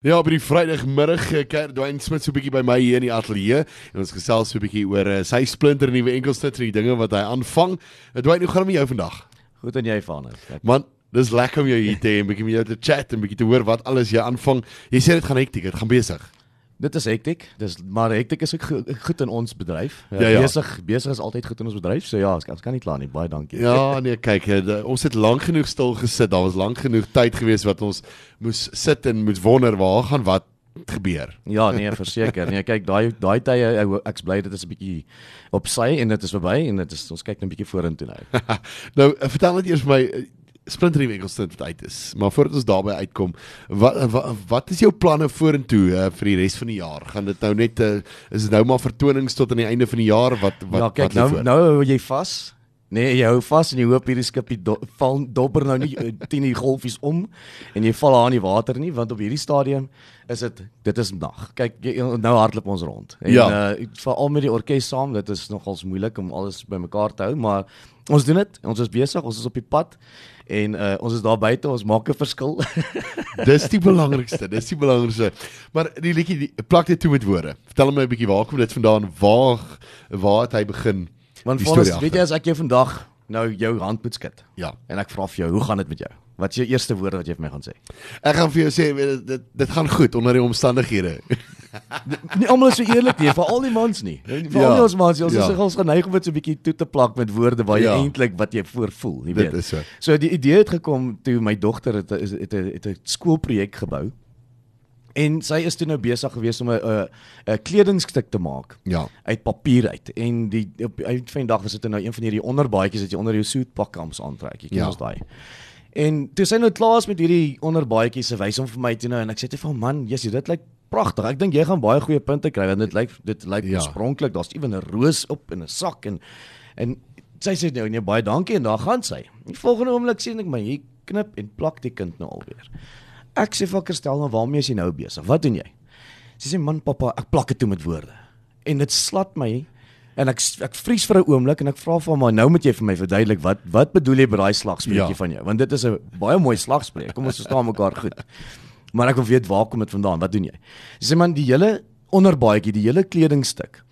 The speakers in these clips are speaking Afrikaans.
Ja, op die Vrydagmiddag kyk Dwayne Smith so 'n bietjie by my hier in die ateljee en ons gesels so 'n bietjie oor uh, sy splinter nuwe enkelsnit en die dinge wat hy aanvang. Uh, Dwayne, hoe gaan dit met jou vandag? Goed en jy van dit. Man, dis lekker om jou hier te hê en bietjie met jou te chat en bietjie te hoor wat alles jy aanvang. Jy sê dit gaan hektiek, dit gaan besig. Dit is hektiek. Dis maar hektiek is ook goed in ons bedryf. Ja, ja. Besig besig is altyd goed in ons bedryf. So ja, ons kan nie kla nie. Baie dankie. Ja, nee, kyk, eh, ons het lank genoeg stil gesit. Daar was lank genoeg tyd gewees wat ons moes sit en moes wonder waar gaan wat gebeur. Ja, nee, verseker. Nee, kyk, daai daai tye ek's bly dit is 'n bietjie op sy en dit is verby en dit is ons kyk net 'n bietjie vorentoe nou. nou, vertel net eers vir my splinter winkelstit wat uit is. Maar voordat ons daarby uitkom, wat wat, wat is jou planne vorentoe uh, vir die res van die jaar? Gaan dit nou net uh, is dit nou maar vertonings tot aan die einde van die jaar wat wat Ja, kyk wat nou voor? nou hou jy vas. Nee, jy hou vas en jy hoop hierdie skipie do, val dobber nou nie teen die golfies om en jy val daar in die water nie want op hierdie stadium is dit dit is nag. Kyk jy, nou hardloop ons rond. En Ja. uh veral met die orkes saam, dit is nogals moeilik om alles bymekaar te hou, maar ons doen dit. Ons is besig, ons is op die pad en uh ons is daar buite, ons maak 'n verskil. Dis die belangrikste, dis die belangrikste. Maar die liedjie plak dit toe met woorde. Vertel my 'n bietjie waar kom dit vandaan? Waar waar het hy begin? Want vir ons, weet jy as ek jou vandag nou jou hand moet skud Ja. en ek vra vir jou, hoe gaan dit met jou? Wat is jou eerste woorde wat jy vir my gaan sê? Ek gaan vir jou sê dit dit, dit gaan goed onder die omstandighede. Nie almal is so eerlik nie, veral die mans nie. Veral Ja. ons mans, ons Ja. is ons geneig om dit so 'n bietjie toe te plak met woorde waar jy Ja. eintlik wat jy voor voel, jy Dit weet. is so. So die idee het gekom toe my dogter het het 'n het 'n skoolprojek gebou. En sy is toe nou besig geweest om 'n 'n 'n kledingstuk te maak Ja. uit papier uit. En die op uit van die dag was dit nou een van hierdie onderbaadjies wat jy onder jou soetpakkams aantrek. Jy ken Ja. ons daai. En toe sy nou klaar is met hierdie onderbaadjies, sy wys hom vir my toe nou en ek sê te vir man, Jesus, dit lyk pragtig. Ek dink jy gaan baie goeie punte kry want dit lyk dit lyk Ja. ja. oorspronklik. Daar's ewen 'n roos op in 'n sak en en sy sê nou nee, baie dankie en daar gaan sy. Die volgende oomblik sien ek my hier knip en plak die kind nou alweer. Ek sê vir Kirstel, nou waarmee is jy nou besig? Wat doen jy? Sy sê man pappa, ek plak dit toe met woorde. En dit slat my en ek ek vries vir 'n oomblik en ek vra vir hom maar nou moet jy vir my verduidelik wat wat bedoel jy met daai slagspreekie Ja. van jou? Want dit is 'n baie mooi slagspreek. Kom ons verstaan mekaar goed. Maar ek wil weet waar kom dit vandaan? Wat doen jy? Sy sê man die hele onderbaadjie, die hele kledingstuk.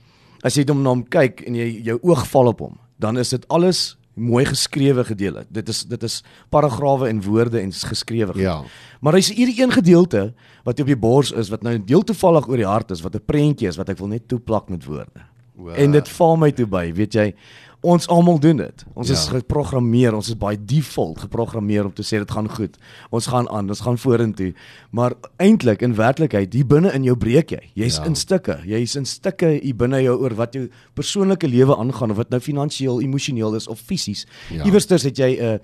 As jy hom na hom kyk en jy jou oog val op hom, dan is dit alles mooi geskrewe gedeelte. Dit is dit is paragrawe en woorde en geskrewe. Ja. Maar hy's hierdie een gedeelte wat op die bors is wat nou deel toevallig oor die hart is wat 'n prentjie is wat ek wil net toeplak met woorde. Wow. En dit val my toe by, weet jy, ons almal doen dit. Ons Ja. is geprogrammeer, ons is by default geprogrammeer om te sê dit gaan goed. Ons gaan aan, ons gaan vorentoe. Maar eintlik in werklikheid, hier binne in jou breek jy. Jy's Ja. in stukke. Jy's in stukke hier binne jou oor wat jou persoonlike lewe aangaan of wat nou finansiëel, emosioneel is of fisies. Ja. Iewersters het jy 'n uh,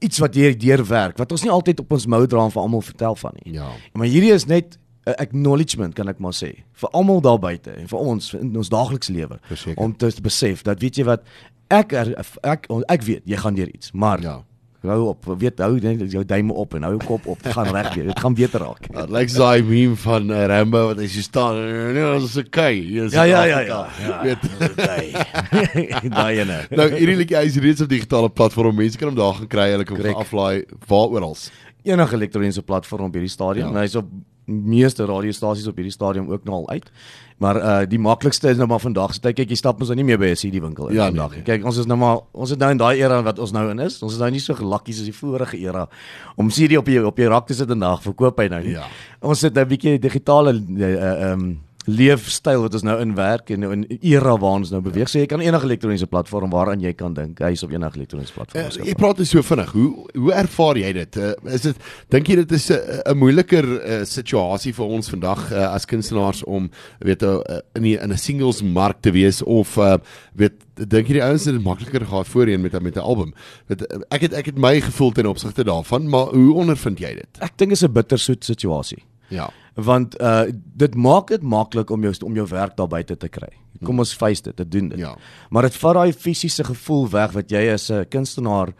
iets wat jy deurwerk wat ons nie altyd op ons mou dra en vir almal vertel van nie. Ja. Maar hierdie is net 'n acknowledgement kan ek maar sê vir almal daar buite en vir ons in ons daaglikse lewe om te besef dat weet jy wat ek er, ek ek weet jy gaan deur iets maar Ja. hou op weet hou jou duime op en hou jou kop op dit gaan reg weer dit gaan beter raak Dit lyk 'n meme van uh, Rambo wat hy so staan. Nee, dit is okay. Is ja ja ja ja, ja. Weet daai ene Nou hierdie liedjie is reeds op digitale platform. Mense kan hom daar gaan kry. Hulle kan hom aflaai waar oral. enige elektroniese platform op hierdie stadium. Ja. Ja. Hy's op meeste radiostasies op hierdie stadium ook nou al uit. Maar uh die maklikste is nou maar vandag. So kyk jy stap ons nou nie meer by 'n CD winkel in Ja, vandag. nee, nie. nee. Kyk, ons is nou maar ons is nou in daai era wat ons nou in is. Ons is nou nie so gelakkies as die vorige era om CD op jou op jou rak te sit en dag verkoop hy nou nie. Ja. Ons sit nou 'n bietjie digitale uh um leefstyl wat ons nou in werk en nou in era waar ons nou beweeg. So jy kan enige elektroniese platform waaraan jy kan dink. Hy's op enige elektroniese platform. Uh, jy praat dus so vinnig. Hoe hoe ervaar jy dit? Uh, is dit dink jy dit is 'n uh, moeiliker uh, situasie vir ons vandag uh, as kunstenaars om weet uh, in die, in 'n singles mark te wees of uh, weet dink jy die ouens het dit makliker gehad voorheen met met 'n album? Weet, ek het ek het my gevoel ten opsigte daarvan, maar hoe ondervind jy dit? Ek dink is 'n bittersoet situasie. Ja. Want uh dit maak dit maklik om jou om jou werk daar buite te kry. Kom ons face dit, dit doen dit. Ja. Maar dit vat daai fisiese gevoel weg wat jy as 'n kunstenaar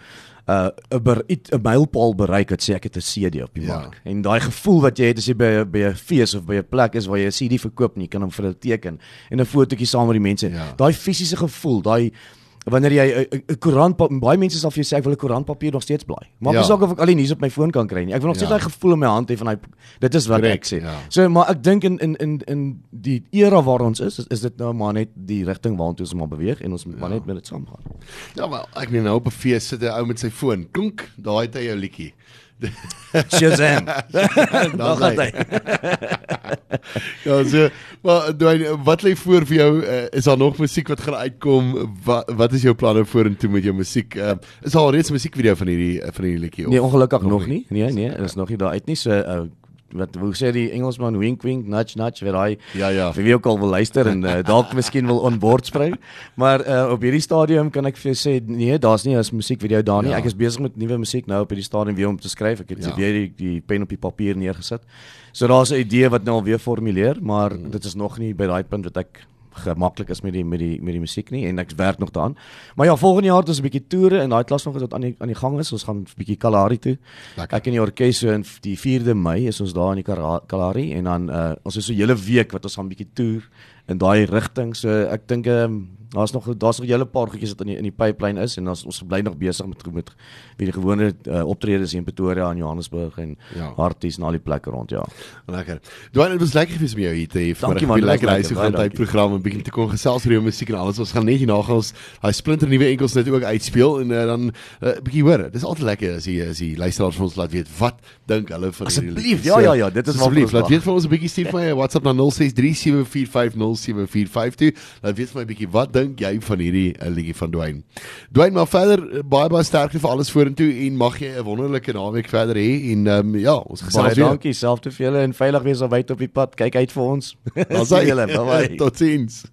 uh 'n 'n mylpaal bereik het sê ek het 'n CD op die Ja. mark. En daai gevoel wat jy het as jy by by 'n fees of by 'n plek is waar jy 'n CD verkoop en jy kan hom vir 'n teken en 'n fotootjie saam met die mense. Ja. Daai fisiese gevoel, daai wanneer jy 'n koerant baie mense sal vir jou sê ek wil 'n koerantpapier nog steeds blaai. Maak nie Ja. saak of ek al die nuus op my foon kan kry nie. Ek wil nog steeds Ja. daai gevoel in my hand hê van hy dit is wat Correct, ek sê. ja. So maar ek dink in in in in die era waar ons is, is, is dit nou maar net die rigting waartoe ons maar beweeg en ons moet maar net met dit saamgaan. Ja, wel, ek meen nou op 'n fees sit 'n ou met sy foon. Klink, daai het hy jou liedjie. Shazam. Dan Dan gaan hy. Ja, so, maar Dwayne, wat lê voor vir jou? Uh, is daar nog musiek wat gaan uitkom? Wat wat is jou planne vorentoe met jou musiek? Uh, is daar al reeds 'n musiekvideo van hierdie van hierdie liedjie? Nee, ongelukkig Nog nog nie. Nee, nee, is nog nie daar uit nie. So uh, wat hoe sê die Engelsman wink wink nudge nudge vir daai Ja, ja. vir wie ook al wil luister en uh, dalk miskien wil on board spring. Maar uh, op hierdie stadium kan ek vir jou sê nee, daar's nie 'n musiekvideo daar nie. Ja. Ek is besig met nuwe musiek nou op hierdie stadium weer om te skryf. Ek het Ja. weer die, die pen op die papier neergesit. So daar's 'n idee wat nou al weer formuleer, maar Hmm. dit is nog nie by daai punt wat ek gemaklik is met die met die met die musiek nie en ek werk nog daaraan. Maar ja, volgende jaar het ons 'n bietjie toere en daai klas nog wat aan die aan die gang is. Ons gaan 'n bietjie Kalahari toe. Lekker. Ek en die orkes so in die 4de Mei is ons daar in die Kalahari en dan uh, ons is so 'n hele week wat ons gaan 'n bietjie toer in daai rigting. So ek dink ehm um, daar's nog daar's nog 'n hele paar goedjies wat in die in die pipeline is en ons ons bly nog besig met met wie die gewone uh, optredes in Pretoria en Johannesburg en Ja. Harties en al die plekke rond ja. Lekker. Dwayne, dit was lekker gewees om jou hier te hê. Dit was lekker baie gaan tyd program 'n bietjie te kon gesels oor jou musiek en alles. Ons gaan net hierna gaan ons daai splinter nuwe enkels net ook uitspeel en uh, dan 'n uh, bietjie hoor. Dis altyd lekker as jy as jy luisteraars vir ons laat weet wat dink hulle van hierdie Asseblief, ja, ja, ja, dit is asseblief laat weet vir ons 'n bietjie stuur vir my 'n WhatsApp na 0637450745. Laat weet vir my 'n bietjie wat dink jy van hierdie uh, liedjie van Dwayne. Dwayne, maar verder uh, baie baie sterkte vir alles vorentoe en mag jy 'n wonderlike naweek verder hê en um, ja, ons Baie gesels weer. dankie selfs te vir julle en veilig wees op uit op die pad. Kyk uit vir ons. Dan Sien julle. Bye bye. Totsiens.